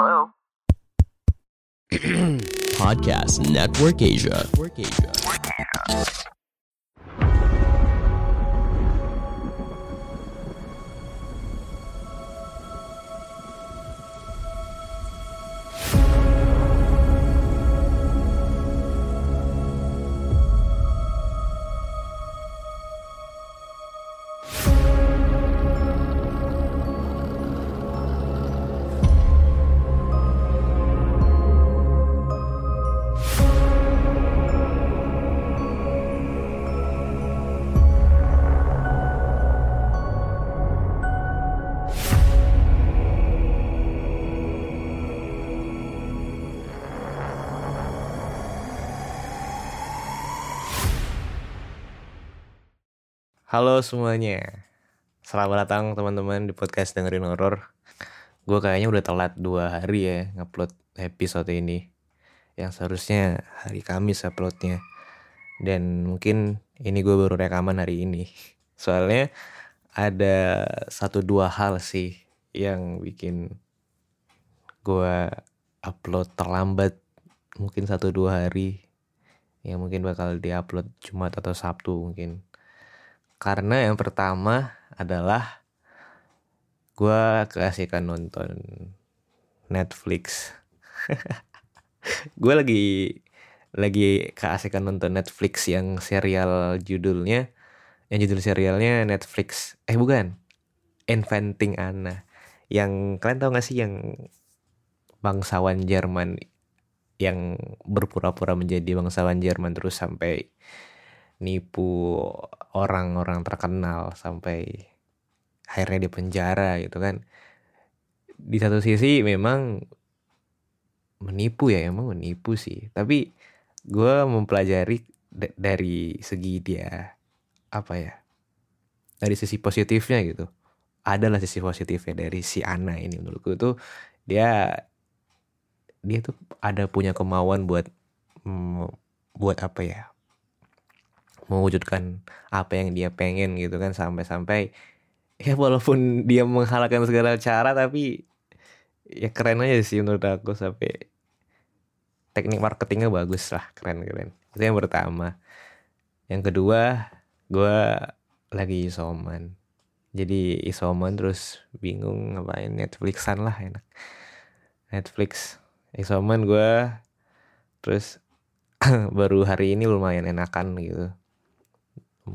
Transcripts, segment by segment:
Hello? Podcast Network Asia. Network Asia. Halo semuanya, selamat datang teman-teman di podcast dengerin horor. Gue kayaknya udah telat dua hari ya ngupload episode ini, yang seharusnya hari Kamis uploadnya. Dan mungkin ini gue baru rekaman hari ini, soalnya ada satu dua hal sih yang bikin gue upload terlambat mungkin satu dua hari. Yang mungkin bakal diupload Jumat atau Sabtu mungkin karena yang pertama adalah gue keasikan nonton Netflix. gue lagi lagi keasikan nonton Netflix yang serial judulnya yang judul serialnya Netflix. Eh bukan. Inventing Anna. Yang kalian tahu gak sih yang bangsawan Jerman yang berpura-pura menjadi bangsawan Jerman terus sampai nipu orang-orang terkenal sampai akhirnya di penjara gitu kan. Di satu sisi memang menipu ya emang menipu sih. Tapi gue mempelajari dari segi dia apa ya dari sisi positifnya gitu. Adalah sisi positifnya dari si Ana ini menurutku tuh dia dia tuh ada punya kemauan buat mm, buat apa ya mewujudkan apa yang dia pengen gitu kan sampai-sampai ya walaupun dia menghalalkan segala cara tapi ya keren aja sih menurut aku sampai teknik marketingnya bagus lah keren keren itu yang pertama. Yang kedua gue lagi isoman. Jadi isoman terus bingung ngapain Netflixan lah enak. Netflix isoman gue terus baru hari ini lumayan enakan gitu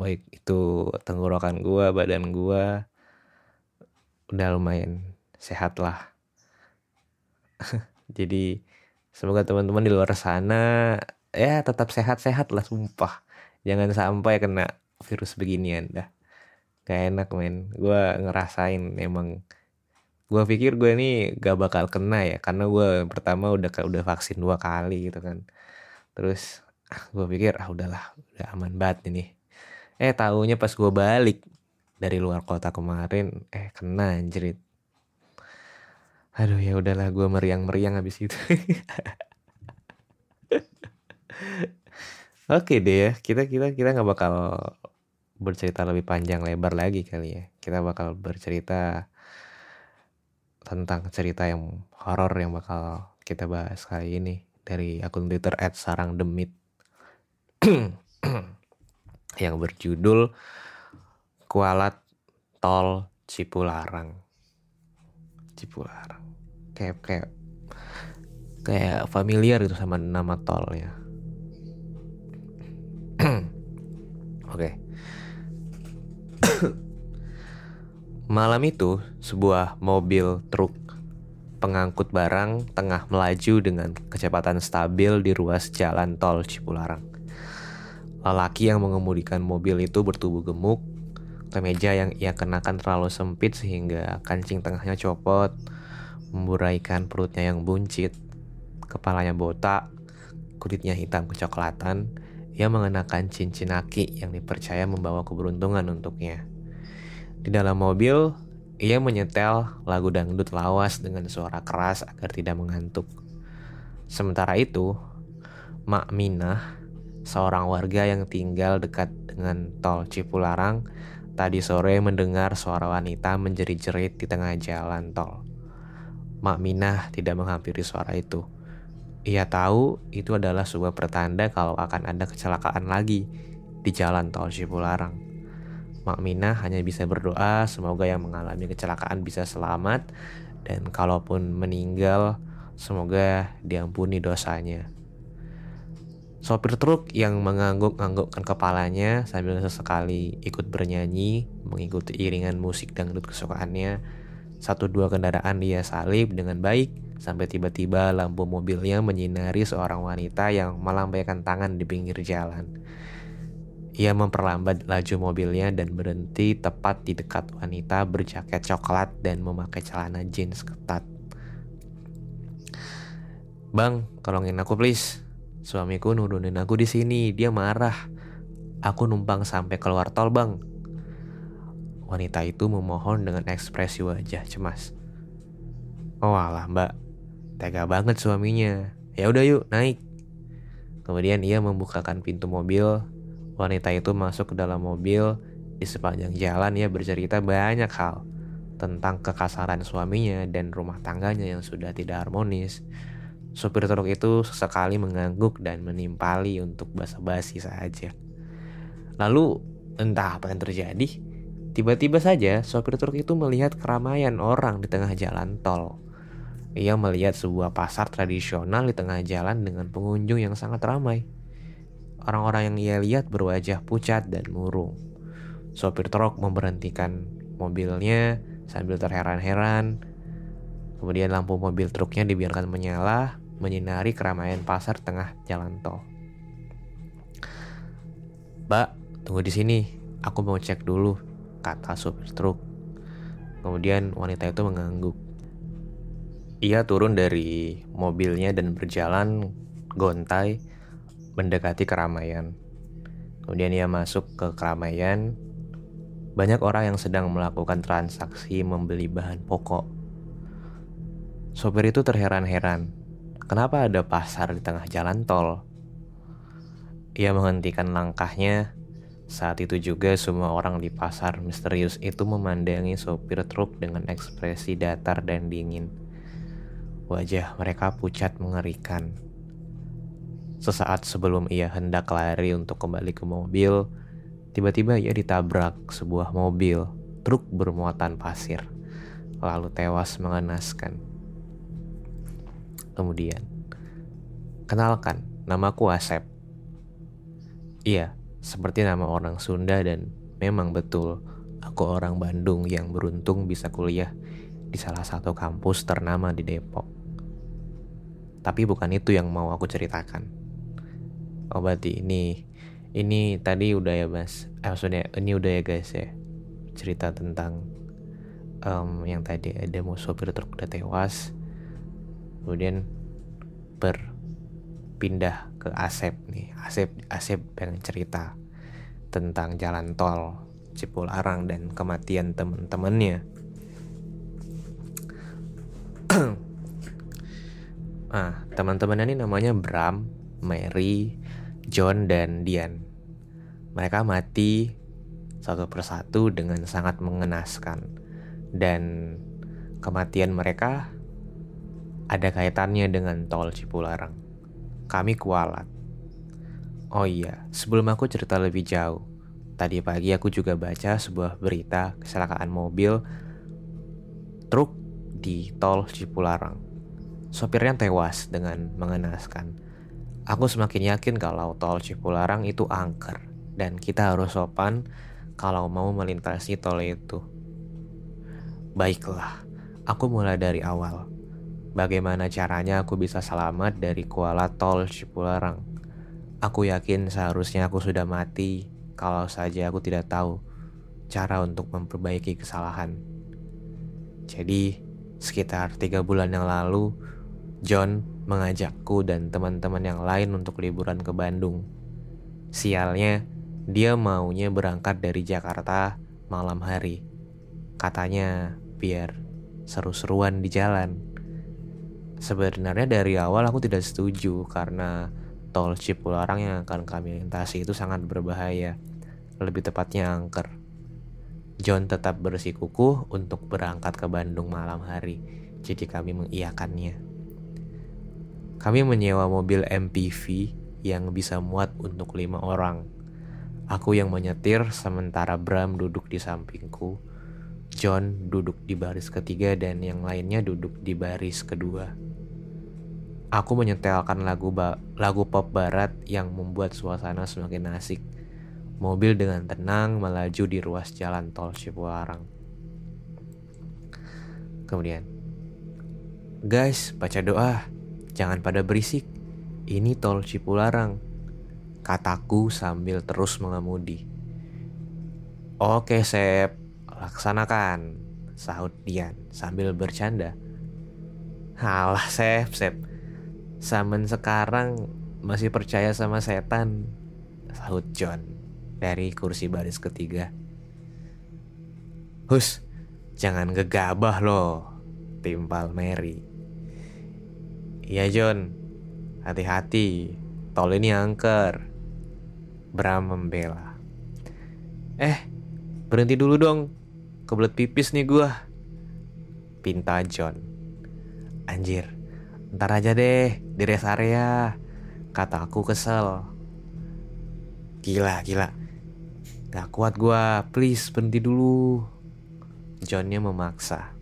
baik itu tenggorokan gua badan gua. Udah lumayan sehat lah. Jadi semoga teman-teman di luar sana ya tetap sehat-sehat lah sumpah. Jangan sampai kena virus beginian dah gak enak men. Gue ngerasain emang. Gue pikir gue ini gak bakal kena ya karena gue pertama udah udah vaksin dua kali gitu kan. Terus gue pikir ah udahlah udah aman banget ini eh tahunya pas gue balik dari luar kota kemarin eh kena anjrit aduh ya udahlah gue meriang-meriang habis itu Oke deh ya, kita kita kita nggak bakal bercerita lebih panjang lebar lagi kali ya. Kita bakal bercerita tentang cerita yang horor yang bakal kita bahas kali ini dari akun Twitter @sarangdemit. yang berjudul Kualat Tol Cipularang. Cipularang. Kayak kayak kayak familiar itu sama nama tol ya. Oke. Malam itu, sebuah mobil truk pengangkut barang tengah melaju dengan kecepatan stabil di ruas jalan tol Cipularang. Lelaki yang mengemudikan mobil itu bertubuh gemuk, kemeja yang ia kenakan terlalu sempit sehingga kancing tengahnya copot, memburaikan perutnya yang buncit, kepalanya botak, kulitnya hitam kecoklatan, ia mengenakan cincin aki yang dipercaya membawa keberuntungan untuknya. Di dalam mobil, ia menyetel lagu dangdut lawas dengan suara keras agar tidak mengantuk. Sementara itu, Mak Minah seorang warga yang tinggal dekat dengan tol Cipularang tadi sore mendengar suara wanita menjerit-jerit di tengah jalan tol. Mak Minah tidak menghampiri suara itu. Ia tahu itu adalah sebuah pertanda kalau akan ada kecelakaan lagi di jalan tol Cipularang. Mak Minah hanya bisa berdoa semoga yang mengalami kecelakaan bisa selamat dan kalaupun meninggal semoga diampuni dosanya. Sopir truk yang mengangguk-anggukkan kepalanya sambil sesekali ikut bernyanyi mengikuti iringan musik dangdut kesukaannya. Satu dua kendaraan dia salib dengan baik sampai tiba-tiba lampu mobilnya menyinari seorang wanita yang melambaikan tangan di pinggir jalan. Ia memperlambat laju mobilnya dan berhenti tepat di dekat wanita berjaket coklat dan memakai celana jeans ketat. Bang, tolongin aku please. Suamiku nurunin aku di sini, dia marah. Aku numpang sampai keluar tol, Bang. Wanita itu memohon dengan ekspresi wajah cemas. Oh alah, Mbak. Tega banget suaminya. Ya udah yuk, naik. Kemudian ia membukakan pintu mobil. Wanita itu masuk ke dalam mobil. Di sepanjang jalan ia bercerita banyak hal tentang kekasaran suaminya dan rumah tangganya yang sudah tidak harmonis. Sopir truk itu sesekali mengangguk dan menimpali untuk basa-basi saja. Lalu entah apa yang terjadi, tiba-tiba saja sopir truk itu melihat keramaian orang di tengah jalan tol. Ia melihat sebuah pasar tradisional di tengah jalan dengan pengunjung yang sangat ramai. Orang-orang yang ia lihat berwajah pucat dan murung. Sopir truk memberhentikan mobilnya sambil terheran-heran. Kemudian lampu mobil truknya dibiarkan menyala menyinari keramaian pasar tengah jalan tol. Mbak, tunggu di sini. Aku mau cek dulu, kata supir truk. Kemudian wanita itu mengangguk. Ia turun dari mobilnya dan berjalan gontai mendekati keramaian. Kemudian ia masuk ke keramaian. Banyak orang yang sedang melakukan transaksi membeli bahan pokok. Sopir itu terheran-heran Kenapa ada pasar di tengah jalan tol? Ia menghentikan langkahnya. Saat itu juga semua orang di pasar misterius itu memandangi sopir truk dengan ekspresi datar dan dingin. Wajah mereka pucat mengerikan. Sesaat sebelum ia hendak lari untuk kembali ke mobil, tiba-tiba ia ditabrak sebuah mobil truk bermuatan pasir, lalu tewas mengenaskan. Kemudian, kenalkan, namaku Asep. Iya, seperti nama orang Sunda dan memang betul aku orang Bandung yang beruntung bisa kuliah di salah satu kampus ternama di Depok. Tapi bukan itu yang mau aku ceritakan. Oh berarti ini ini tadi udah ya mas, eh, maksudnya ini udah ya guys ya cerita tentang um, yang tadi ada mau sopir truk udah tewas kemudian berpindah ke Asep nih. Asep Asep pengen cerita tentang jalan tol Cipularang dan kematian teman-temannya ah teman-temannya ini namanya Bram Mary John dan Dian. Mereka mati satu persatu dengan sangat mengenaskan. Dan kematian mereka ada kaitannya dengan tol Cipularang. Kami kualat. Oh iya, sebelum aku cerita lebih jauh, tadi pagi aku juga baca sebuah berita kecelakaan mobil truk di tol Cipularang. Sopirnya tewas dengan mengenaskan. Aku semakin yakin kalau tol Cipularang itu angker dan kita harus sopan kalau mau melintasi tol itu. Baiklah, aku mulai dari awal. Bagaimana caranya aku bisa selamat dari Kuala Tol Cipularang? Aku yakin seharusnya aku sudah mati kalau saja aku tidak tahu cara untuk memperbaiki kesalahan. Jadi, sekitar tiga bulan yang lalu, John mengajakku dan teman-teman yang lain untuk liburan ke Bandung. Sialnya, dia maunya berangkat dari Jakarta malam hari. Katanya biar seru-seruan di jalan. Sebenarnya dari awal aku tidak setuju karena tol Cipularang yang akan kami lintasi itu sangat berbahaya. Lebih tepatnya angker. John tetap bersikukuh untuk berangkat ke Bandung malam hari. jadi kami mengiyakannya. Kami menyewa mobil MPV yang bisa muat untuk lima orang. Aku yang menyetir sementara Bram duduk di sampingku. John duduk di baris ketiga dan yang lainnya duduk di baris kedua. Aku menyetelkan lagu lagu pop barat yang membuat suasana semakin asik. Mobil dengan tenang melaju di ruas jalan tol Cipularang. Kemudian, guys, baca doa. Jangan pada berisik. Ini tol Cipularang. Kataku sambil terus mengemudi. Oke, Sep. Laksanakan. Sahut Dian sambil bercanda. Halah, Sep, Sep. Samen sekarang masih percaya sama setan. Sahut John dari kursi baris ketiga. Hus, jangan gegabah loh, timpal Mary. Iya John, hati-hati, tol ini angker. Bram membela. Eh, berhenti dulu dong, kebelet pipis nih gua. Pinta John. Anjir, ntar aja deh, di rest area. Kata aku kesel. Gila, gila. Gak kuat gua, please berhenti dulu. Johnnya memaksa.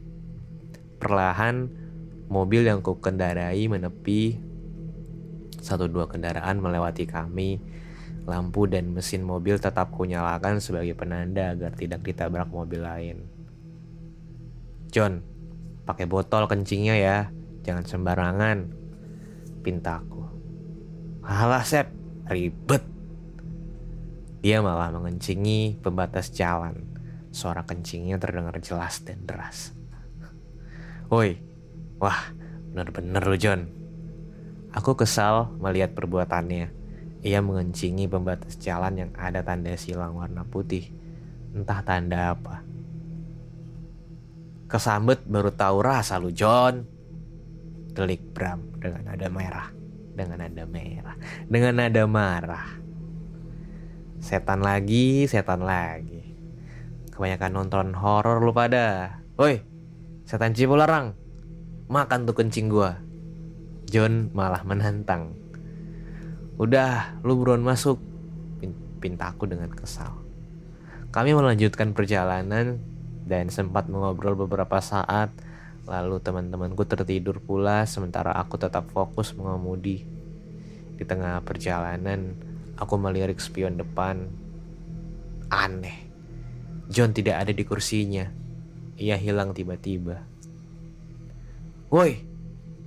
Perlahan, Mobil yang ku kendarai menepi. Satu dua kendaraan melewati kami. Lampu dan mesin mobil tetap kunyalakan sebagai penanda agar tidak ditabrak mobil lain. John, pakai botol kencingnya ya, jangan sembarangan. Pintaku. Halah Sep, ribet. Dia malah mengencingi pembatas jalan. Suara kencingnya terdengar jelas dan deras. Woi, Wah, bener-bener lu John. Aku kesal melihat perbuatannya. Ia mengencingi pembatas jalan yang ada tanda silang warna putih. Entah tanda apa. Kesambet baru tahu rasa lu John. Delik Bram dengan nada merah. Dengan nada merah. Dengan nada marah. Setan lagi, setan lagi. Kebanyakan nonton horor lu pada. Woi, setan Cipularang, makan tuh kencing gua. John malah menantang. Udah, lu buruan masuk. Pintaku dengan kesal. Kami melanjutkan perjalanan dan sempat mengobrol beberapa saat. Lalu teman-temanku tertidur pula sementara aku tetap fokus mengemudi. Di tengah perjalanan, aku melirik spion depan. Aneh. John tidak ada di kursinya. Ia hilang tiba-tiba. Woi,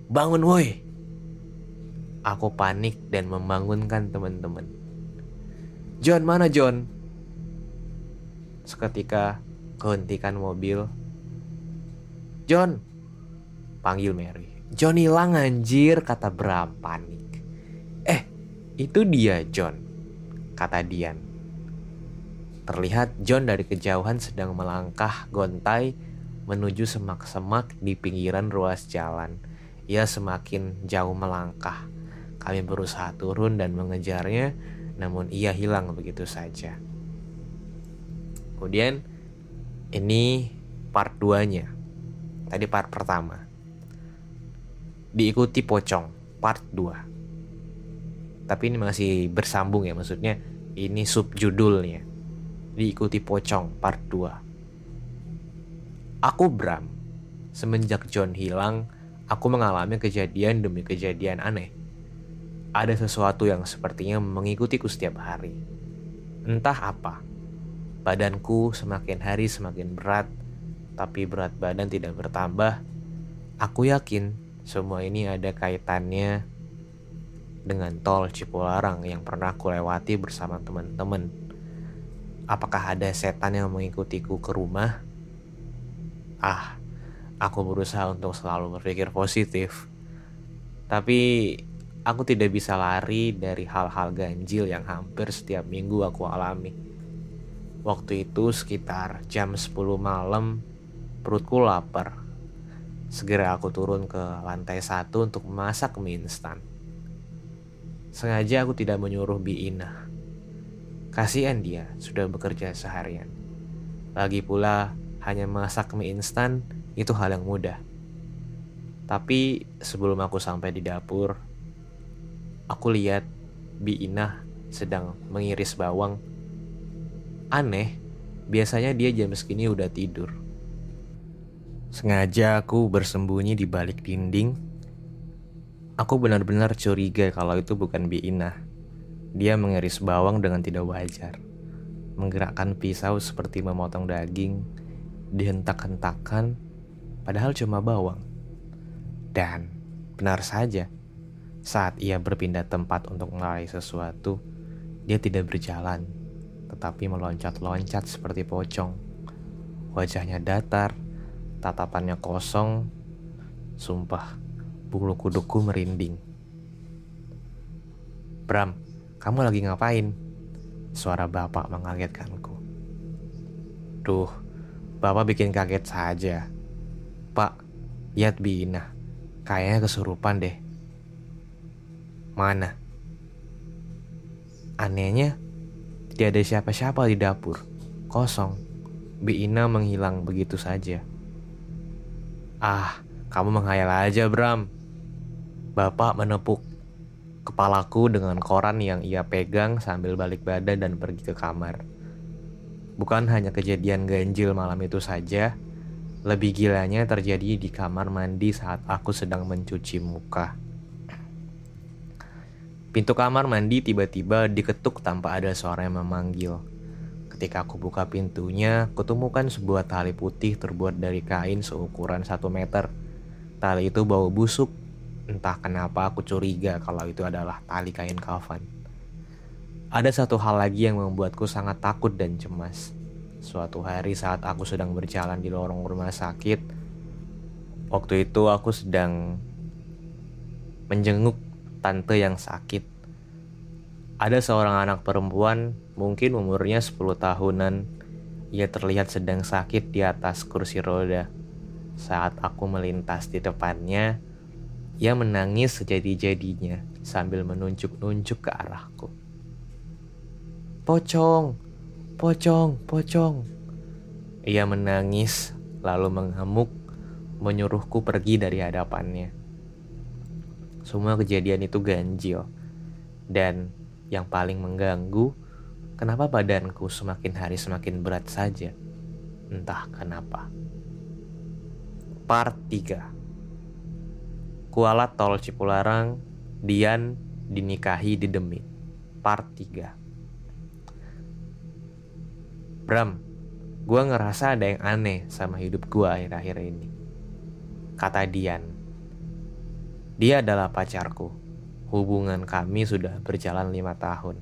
bangun woi. Aku panik dan membangunkan teman-teman. John mana John? Seketika kehentikan mobil. John, panggil Mary. John hilang anjir, kata Bram panik. Eh, itu dia John, kata Dian. Terlihat John dari kejauhan sedang melangkah gontai menuju semak-semak di pinggiran ruas jalan. Ia semakin jauh melangkah. Kami berusaha turun dan mengejarnya, namun ia hilang begitu saja. Kemudian ini part 2-nya. Tadi part pertama. Diikuti pocong, part 2. Tapi ini masih bersambung ya, maksudnya ini subjudulnya. Diikuti pocong, part 2 Aku Bram. Semenjak John hilang, aku mengalami kejadian demi kejadian aneh. Ada sesuatu yang sepertinya mengikutiku setiap hari. Entah apa. Badanku semakin hari semakin berat, tapi berat badan tidak bertambah. Aku yakin semua ini ada kaitannya dengan tol Cipularang yang pernah aku lewati bersama teman-teman. Apakah ada setan yang mengikutiku ke rumah? ah aku berusaha untuk selalu berpikir positif tapi aku tidak bisa lari dari hal-hal ganjil yang hampir setiap minggu aku alami waktu itu sekitar jam 10 malam perutku lapar segera aku turun ke lantai satu untuk memasak mie instan sengaja aku tidak menyuruh Bi Ina kasihan dia sudah bekerja seharian lagi pula hanya masak mie instan itu hal yang mudah. Tapi sebelum aku sampai di dapur, aku lihat Bi Inah sedang mengiris bawang. Aneh, biasanya dia jam segini udah tidur. Sengaja aku bersembunyi di balik dinding. Aku benar-benar curiga kalau itu bukan Bi Inah. Dia mengiris bawang dengan tidak wajar. Menggerakkan pisau seperti memotong daging, dihentak-hentakan, padahal cuma bawang. Dan benar saja, saat ia berpindah tempat untuk meraih sesuatu, dia tidak berjalan, tetapi meloncat-loncat seperti pocong. Wajahnya datar, tatapannya kosong. Sumpah, bulu kudukku merinding. Bram, kamu lagi ngapain? Suara bapak mengagetkanku. Duh, bapak bikin kaget saja. Pak, lihat Bina. Kayaknya kesurupan deh. Mana? Anehnya, tidak ada siapa-siapa di dapur. Kosong. Bi Ina menghilang begitu saja. Ah, kamu menghayal aja, Bram. Bapak menepuk kepalaku dengan koran yang ia pegang sambil balik badan dan pergi ke kamar. Bukan hanya kejadian ganjil malam itu saja, lebih gilanya terjadi di kamar mandi saat aku sedang mencuci muka. Pintu kamar mandi tiba-tiba diketuk tanpa ada suara yang memanggil. Ketika aku buka pintunya, kutemukan sebuah tali putih terbuat dari kain seukuran 1 meter. Tali itu bau busuk. Entah kenapa aku curiga kalau itu adalah tali kain kafan. Ada satu hal lagi yang membuatku sangat takut dan cemas. Suatu hari saat aku sedang berjalan di lorong rumah sakit, waktu itu aku sedang menjenguk tante yang sakit. Ada seorang anak perempuan, mungkin umurnya 10 tahunan. Ia terlihat sedang sakit di atas kursi roda. Saat aku melintas di depannya, ia menangis sejadi-jadinya sambil menunjuk-nunjuk ke arahku. Pocong, Pocong, pocong. Ia menangis, lalu mengamuk, menyuruhku pergi dari hadapannya. Semua kejadian itu ganjil. Dan yang paling mengganggu, kenapa badanku semakin hari semakin berat saja? Entah kenapa. Part 3 Kuala Tol Cipularang, Dian dinikahi di Demit. Part 3 Bram, gue ngerasa ada yang aneh sama hidup gue akhir-akhir ini. Kata Dian. Dia adalah pacarku. Hubungan kami sudah berjalan lima tahun.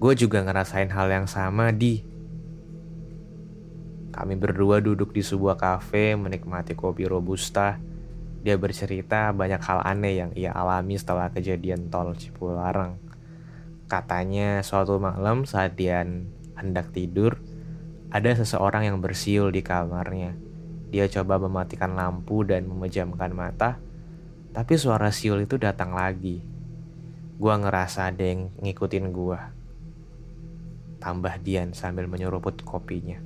Gue juga ngerasain hal yang sama di. Kami berdua duduk di sebuah kafe menikmati kopi robusta. Dia bercerita banyak hal aneh yang ia alami setelah kejadian tol Cipularang. Katanya suatu malam saat dia hendak tidur, ada seseorang yang bersiul di kamarnya. Dia coba mematikan lampu dan memejamkan mata, tapi suara siul itu datang lagi. Gua ngerasa ada yang ngikutin gua. Tambah Dian sambil menyeruput kopinya.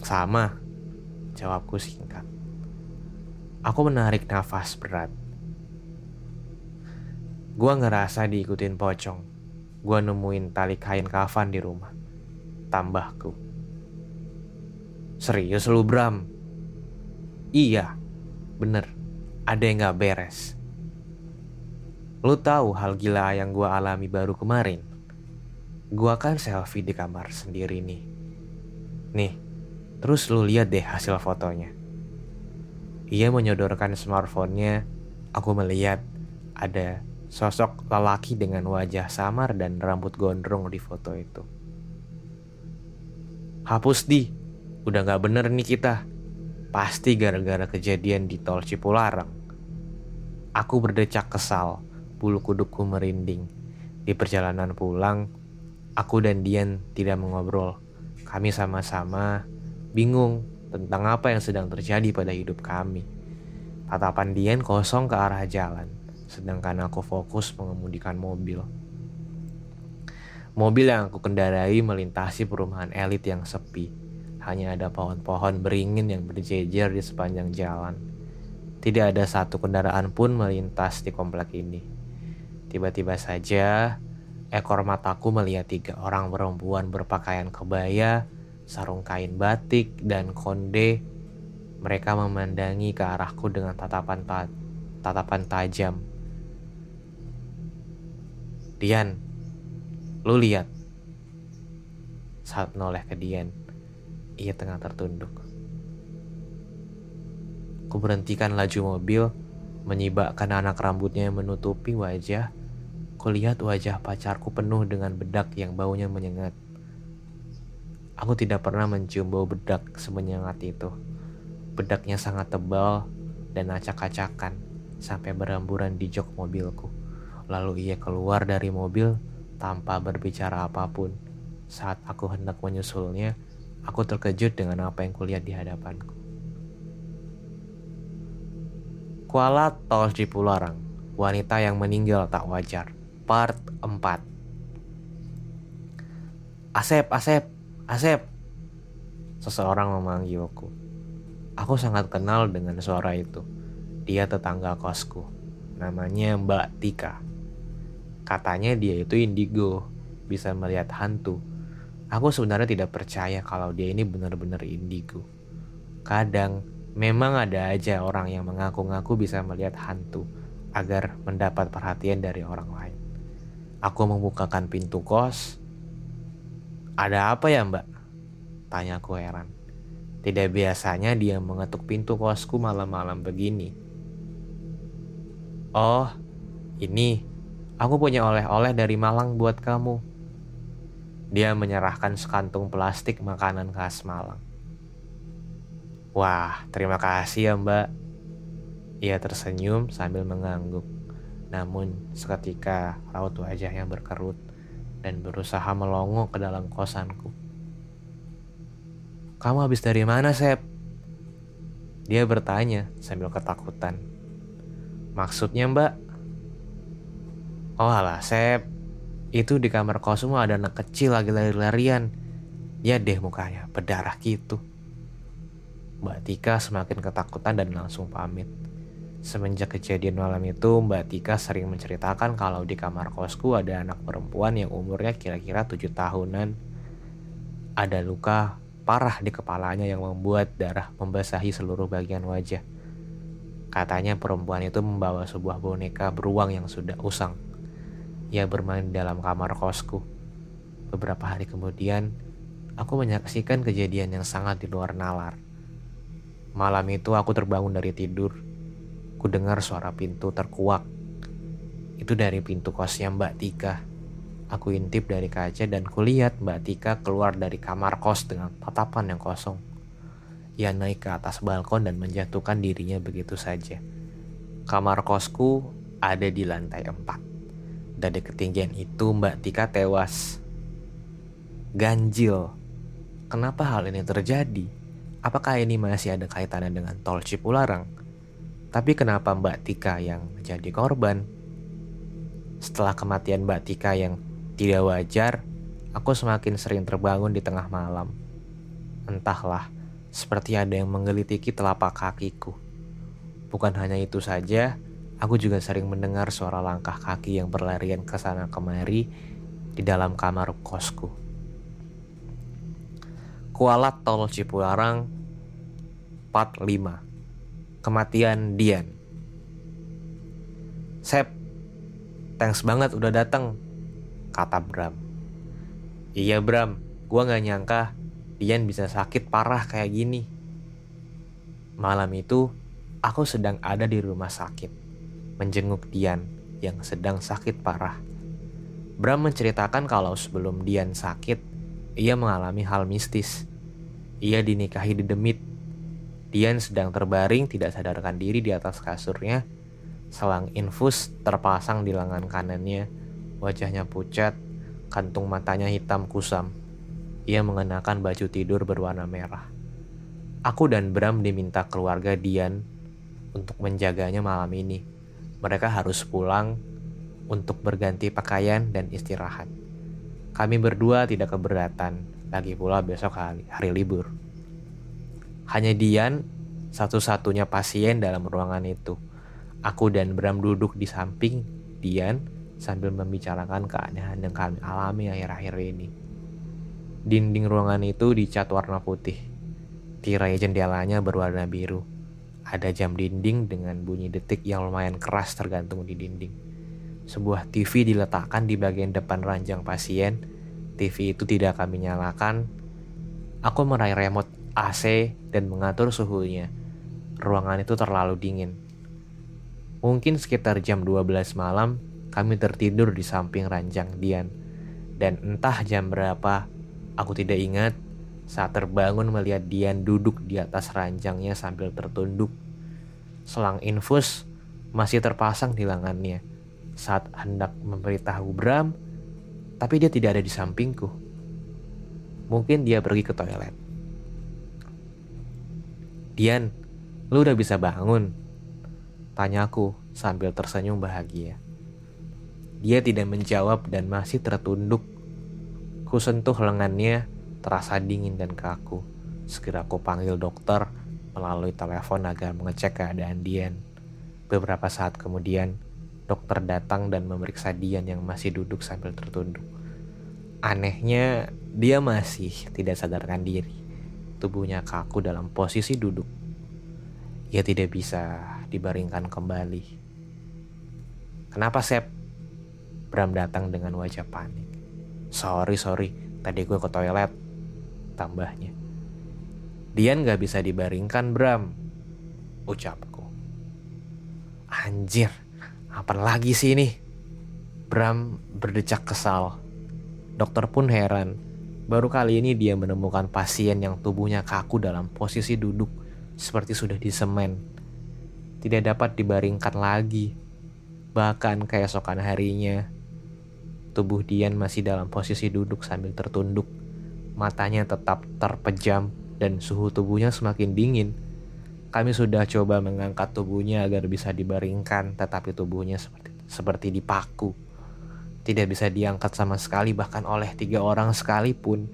Sama, jawabku singkat. Aku menarik nafas berat. Gua ngerasa diikutin pocong. Gua nemuin tali kain kafan di rumah. Tambahku. Serius lu Bram? Iya, bener. Ada yang gak beres. Lu tahu hal gila yang gua alami baru kemarin? Gua kan selfie di kamar sendiri nih. Nih, terus lu lihat deh hasil fotonya. Ia menyodorkan smartphone-nya. Aku melihat ada Sosok lelaki dengan wajah samar dan rambut gondrong di foto itu. Hapus di, udah gak bener nih kita. Pasti gara-gara kejadian di tol Cipularang. Aku berdecak kesal, bulu kudukku merinding. Di perjalanan pulang, aku dan Dian tidak mengobrol. Kami sama-sama bingung tentang apa yang sedang terjadi pada hidup kami. Tatapan Dian kosong ke arah jalan sedangkan aku fokus mengemudikan mobil. Mobil yang aku kendarai melintasi perumahan elit yang sepi. hanya ada pohon-pohon beringin yang berjejer di sepanjang jalan. Tidak ada satu kendaraan pun melintas di komplek ini. Tiba-tiba saja, ekor mataku melihat tiga orang perempuan berpakaian kebaya, sarung kain batik, dan konde. Mereka memandangi ke arahku dengan tatapan ta tatapan tajam. Dian, lu lihat. Saat noleh ke Dian, ia tengah tertunduk. Ku berhentikan laju mobil, menyibakkan anak rambutnya yang menutupi wajah. Kulihat wajah pacarku penuh dengan bedak yang baunya menyengat. Aku tidak pernah mencium bau bedak semenyengat itu. Bedaknya sangat tebal dan acak-acakan sampai beramburan di jok mobilku. Lalu ia keluar dari mobil tanpa berbicara apa pun. Saat aku hendak menyusulnya, aku terkejut dengan apa yang kulihat di hadapanku. Kuala Tol Cipularang, wanita yang meninggal tak wajar, part 4. Asep, Asep, Asep. Seseorang memanggilku. Aku sangat kenal dengan suara itu. Dia tetangga kosku. Namanya Mbak Tika. Katanya dia itu indigo, bisa melihat hantu. Aku sebenarnya tidak percaya kalau dia ini benar-benar indigo. Kadang memang ada aja orang yang mengaku-ngaku bisa melihat hantu agar mendapat perhatian dari orang lain. Aku membukakan pintu kos, ada apa ya mbak? Tanyaku heran. Tidak biasanya dia mengetuk pintu kosku malam-malam begini. Oh, ini. Aku punya oleh-oleh dari Malang buat kamu. Dia menyerahkan sekantung plastik makanan khas Malang. Wah, terima kasih ya mbak. Ia tersenyum sambil mengangguk. Namun seketika raut wajahnya berkerut dan berusaha melongo ke dalam kosanku. Kamu habis dari mana, Sep? Dia bertanya sambil ketakutan. Maksudnya, Mbak? Oh alah, Sep. Itu di kamar kosmu ada anak kecil lagi lari-larian. Ya deh mukanya, berdarah gitu. Mbak Tika semakin ketakutan dan langsung pamit. Semenjak kejadian malam itu, Mbak Tika sering menceritakan kalau di kamar kosku ada anak perempuan yang umurnya kira-kira tujuh tahunan. Ada luka parah di kepalanya yang membuat darah membasahi seluruh bagian wajah. Katanya perempuan itu membawa sebuah boneka beruang yang sudah usang. Ia bermain di dalam kamar kosku. Beberapa hari kemudian, aku menyaksikan kejadian yang sangat di luar nalar. Malam itu aku terbangun dari tidur Ku dengar suara pintu terkuak. Itu dari pintu kosnya Mbak Tika. Aku intip dari kaca dan kulihat Mbak Tika keluar dari kamar kos dengan tatapan yang kosong. Ia naik ke atas balkon dan menjatuhkan dirinya begitu saja. Kamar kosku ada di lantai 4. Dari ketinggian itu Mbak Tika tewas. Ganjil. Kenapa hal ini terjadi? Apakah ini masih ada kaitannya dengan tol Cipularang? Tapi kenapa Mbak Tika yang menjadi korban? Setelah kematian Mbak Tika yang tidak wajar, aku semakin sering terbangun di tengah malam. Entahlah, seperti ada yang menggelitiki telapak kakiku. Bukan hanya itu saja, aku juga sering mendengar suara langkah kaki yang berlarian ke sana kemari di dalam kamar kosku. Kuala Tol Cipularang Part 5 kematian Dian. Sep, thanks banget udah datang, kata Bram. Iya Bram, gua gak nyangka Dian bisa sakit parah kayak gini. Malam itu, aku sedang ada di rumah sakit, menjenguk Dian yang sedang sakit parah. Bram menceritakan kalau sebelum Dian sakit, ia mengalami hal mistis. Ia dinikahi di demit Dian sedang terbaring tidak sadarkan diri di atas kasurnya. Selang infus terpasang di lengan kanannya. Wajahnya pucat, kantung matanya hitam kusam. Ia mengenakan baju tidur berwarna merah. Aku dan Bram diminta keluarga Dian untuk menjaganya malam ini. Mereka harus pulang untuk berganti pakaian dan istirahat. Kami berdua tidak keberatan, lagi pula besok hari, hari libur. Hanya Dian satu-satunya pasien dalam ruangan itu. Aku dan Bram duduk di samping Dian sambil membicarakan keanehan yang kami alami akhir-akhir ini. Dinding ruangan itu dicat warna putih. Tirai jendelanya berwarna biru. Ada jam dinding dengan bunyi detik yang lumayan keras tergantung di dinding. Sebuah TV diletakkan di bagian depan ranjang pasien. TV itu tidak kami nyalakan. Aku meraih remote AC dan mengatur suhunya. Ruangan itu terlalu dingin Mungkin sekitar jam 12 malam, kami tertidur di samping ranjang Dian. Dan entah jam berapa, aku tidak ingat saat terbangun melihat Dian duduk di atas ranjangnya sambil tertunduk. Selang infus masih terpasang di lengannya saat hendak memberitahu Bram, tapi dia tidak ada di sampingku. Mungkin dia pergi ke toilet. Dian, lu udah bisa bangun? Tanyaku sambil tersenyum bahagia. Dia tidak menjawab dan masih tertunduk. Ku sentuh lengannya, terasa dingin dan kaku. Segera ku panggil dokter melalui telepon agar mengecek keadaan Dian. Beberapa saat kemudian, dokter datang dan memeriksa Dian yang masih duduk sambil tertunduk. Anehnya, dia masih tidak sadarkan diri. Tubuhnya kaku dalam posisi duduk. Ia tidak bisa dibaringkan kembali. Kenapa Sep? Bram datang dengan wajah panik. Sorry, sorry, tadi gue ke toilet. Tambahnya. Dian gak bisa dibaringkan, Bram. Ucapku. Anjir, apa lagi sih ini? Bram berdecak kesal. Dokter pun heran. Baru kali ini dia menemukan pasien yang tubuhnya kaku dalam posisi duduk seperti sudah disemen tidak dapat dibaringkan lagi. Bahkan keesokan harinya, tubuh Dian masih dalam posisi duduk sambil tertunduk. Matanya tetap terpejam dan suhu tubuhnya semakin dingin. Kami sudah coba mengangkat tubuhnya agar bisa dibaringkan, tetapi tubuhnya seperti seperti dipaku. Tidak bisa diangkat sama sekali bahkan oleh tiga orang sekalipun.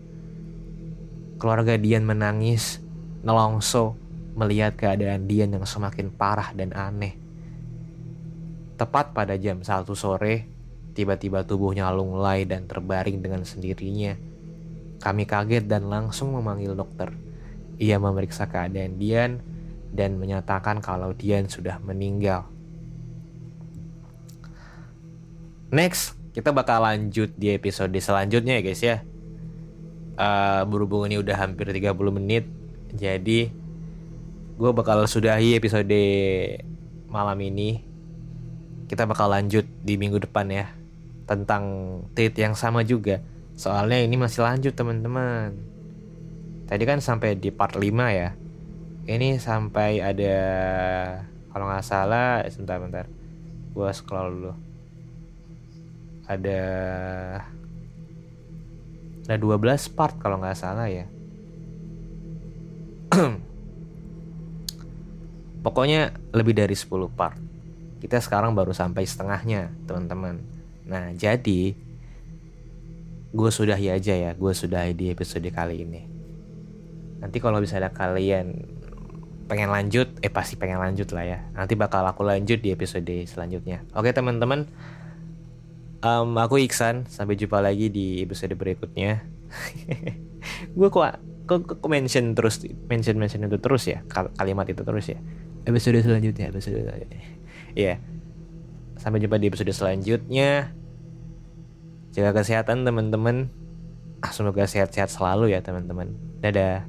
Keluarga Dian menangis, nelongso, melihat keadaan Dian yang semakin parah dan aneh. Tepat pada jam 1 sore, tiba-tiba tubuhnya lunglai dan terbaring dengan sendirinya. Kami kaget dan langsung memanggil dokter. Ia memeriksa keadaan Dian dan menyatakan kalau Dian sudah meninggal. Next, kita bakal lanjut di episode selanjutnya ya guys ya. Uh, berhubung ini udah hampir 30 menit, jadi gue bakal sudahi episode malam ini. Kita bakal lanjut di minggu depan ya tentang tweet yang sama juga. Soalnya ini masih lanjut teman-teman. Tadi kan sampai di part 5 ya. Ini sampai ada kalau nggak salah sebentar bentar. Gue scroll dulu. Ada ada 12 part kalau nggak salah ya. Pokoknya lebih dari 10 part. Kita sekarang baru sampai setengahnya, teman-teman. Nah, jadi gue sudahi aja ya, gue sudahi di episode kali ini. Nanti kalau bisa ada kalian pengen lanjut, eh pasti pengen lanjut lah ya. Nanti bakal aku lanjut di episode selanjutnya. Oke teman-teman, um, aku Iksan. Sampai jumpa lagi di episode berikutnya. gue kok kok, kok mention terus mention mention itu terus ya? Kalimat itu terus ya? Episode selanjutnya episode selanjutnya. Ya sampai jumpa di episode selanjutnya. Jaga kesehatan teman-teman. Ah, semoga sehat-sehat selalu ya teman-teman. Dadah